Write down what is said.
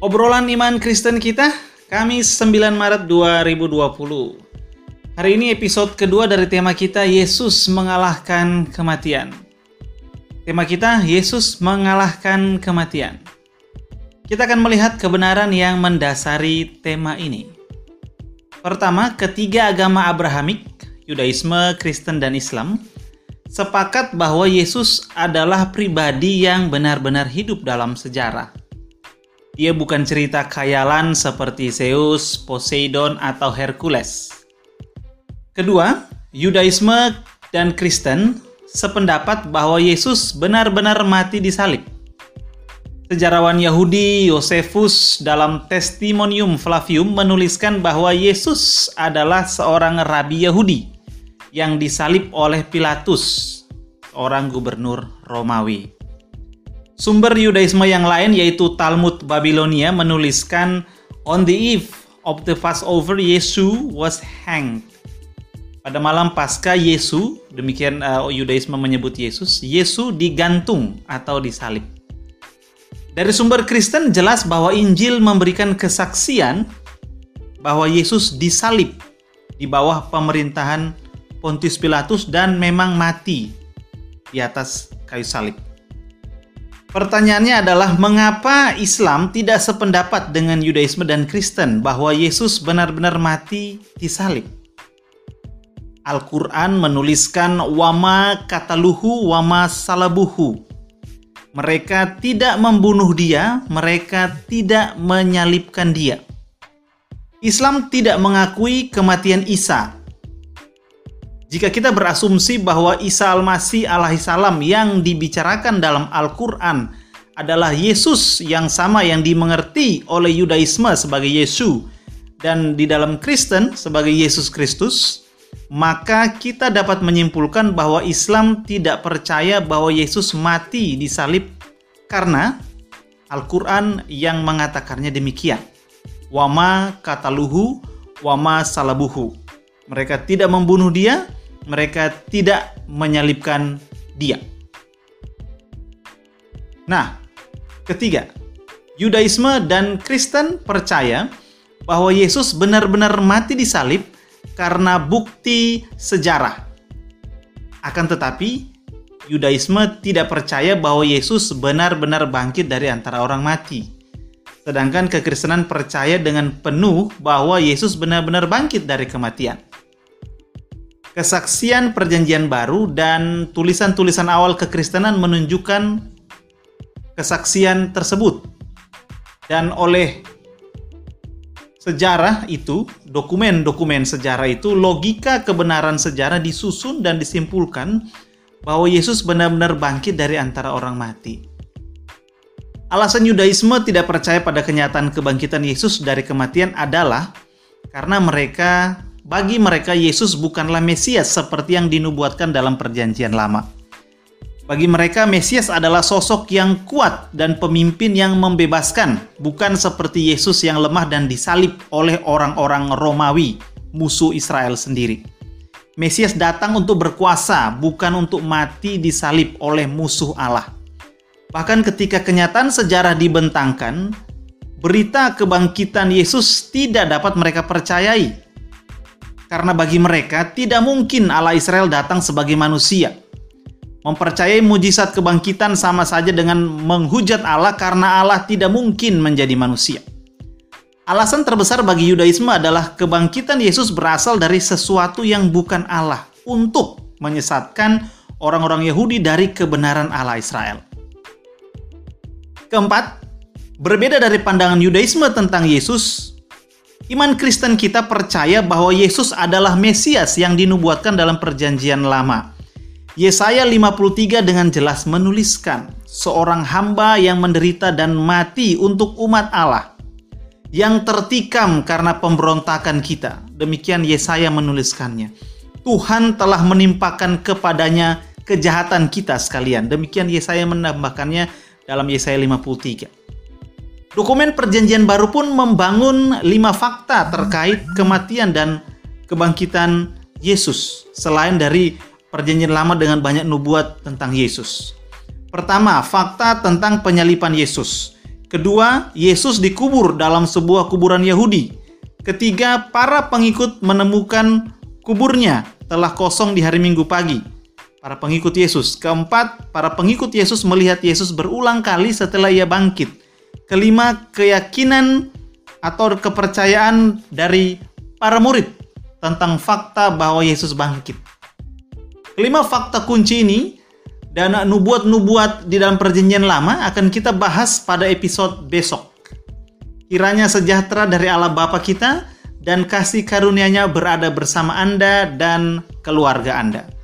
Obrolan iman Kristen kita, Kamis 9 Maret 2020. Hari ini episode kedua dari tema kita Yesus mengalahkan kematian. Tema kita Yesus mengalahkan kematian. Kita akan melihat kebenaran yang mendasari tema ini. Pertama, ketiga agama Abrahamik, Yudaisme, Kristen, dan Islam, sepakat bahwa Yesus adalah pribadi yang benar-benar hidup dalam sejarah. Dia bukan cerita khayalan seperti Zeus, Poseidon, atau Hercules. Kedua, Yudaisme dan Kristen sependapat bahwa Yesus benar-benar mati di salib. Sejarawan Yahudi Josephus dalam Testimonium Flavium menuliskan bahwa Yesus adalah seorang rabi Yahudi yang disalib oleh Pilatus, orang gubernur Romawi. Sumber Yudaisme yang lain yaitu Talmud Babilonia menuliskan on the eve of the Passover Yesu was hanged. Pada malam pasca Yesu, demikian uh, Yudaisme menyebut Yesus, Yesu digantung atau disalib. Dari sumber Kristen jelas bahwa Injil memberikan kesaksian bahwa Yesus disalib di bawah pemerintahan Pontius Pilatus dan memang mati di atas kayu salib. Pertanyaannya adalah mengapa Islam tidak sependapat dengan Yudaisme dan Kristen bahwa Yesus benar-benar mati di salib? Al-Quran menuliskan wama kataluhu wama salabuhu. Mereka tidak membunuh dia, mereka tidak menyalibkan dia. Islam tidak mengakui kematian Isa, jika kita berasumsi bahwa Isa Al-Masih alaihissalam yang dibicarakan dalam Al-Quran adalah Yesus yang sama yang dimengerti oleh Yudaisme sebagai Yesus dan di dalam Kristen sebagai Yesus Kristus, maka kita dapat menyimpulkan bahwa Islam tidak percaya bahwa Yesus mati di salib karena Al-Quran yang mengatakannya demikian. Wama kataluhu, wama salabuhu. Mereka tidak membunuh dia, mereka tidak menyalibkan dia. Nah, ketiga, Yudaisme dan Kristen percaya bahwa Yesus benar-benar mati di salib karena bukti sejarah. Akan tetapi, Yudaisme tidak percaya bahwa Yesus benar-benar bangkit dari antara orang mati. Sedangkan kekristenan percaya dengan penuh bahwa Yesus benar-benar bangkit dari kematian kesaksian perjanjian baru dan tulisan-tulisan awal kekristenan menunjukkan kesaksian tersebut. Dan oleh sejarah itu, dokumen-dokumen sejarah itu, logika kebenaran sejarah disusun dan disimpulkan bahwa Yesus benar-benar bangkit dari antara orang mati. Alasan Yudaisme tidak percaya pada kenyataan kebangkitan Yesus dari kematian adalah karena mereka bagi mereka Yesus bukanlah Mesias seperti yang dinubuatkan dalam perjanjian lama. Bagi mereka Mesias adalah sosok yang kuat dan pemimpin yang membebaskan, bukan seperti Yesus yang lemah dan disalib oleh orang-orang Romawi, musuh Israel sendiri. Mesias datang untuk berkuasa, bukan untuk mati disalib oleh musuh Allah. Bahkan ketika kenyataan sejarah dibentangkan, berita kebangkitan Yesus tidak dapat mereka percayai karena bagi mereka tidak mungkin Allah Israel datang sebagai manusia. Mempercayai mujizat kebangkitan sama saja dengan menghujat Allah karena Allah tidak mungkin menjadi manusia. Alasan terbesar bagi Yudaisme adalah kebangkitan Yesus berasal dari sesuatu yang bukan Allah untuk menyesatkan orang-orang Yahudi dari kebenaran Allah Israel. Keempat, berbeda dari pandangan Yudaisme tentang Yesus, Iman Kristen kita percaya bahwa Yesus adalah Mesias yang dinubuatkan dalam perjanjian lama. Yesaya 53 dengan jelas menuliskan seorang hamba yang menderita dan mati untuk umat Allah yang tertikam karena pemberontakan kita. Demikian Yesaya menuliskannya. Tuhan telah menimpakan kepadanya kejahatan kita sekalian. Demikian Yesaya menambahkannya dalam Yesaya 53. Dokumen perjanjian baru pun membangun lima fakta terkait kematian dan kebangkitan Yesus selain dari perjanjian lama dengan banyak nubuat tentang Yesus. Pertama, fakta tentang penyalipan Yesus. Kedua, Yesus dikubur dalam sebuah kuburan Yahudi. Ketiga, para pengikut menemukan kuburnya telah kosong di hari Minggu pagi. Para pengikut Yesus. Keempat, para pengikut Yesus melihat Yesus berulang kali setelah ia bangkit. Kelima, keyakinan atau kepercayaan dari para murid tentang fakta bahwa Yesus bangkit. Kelima fakta kunci ini dan nubuat-nubuat di dalam perjanjian lama akan kita bahas pada episode besok. Kiranya sejahtera dari Allah Bapa kita dan kasih karunia-Nya berada bersama Anda dan keluarga Anda.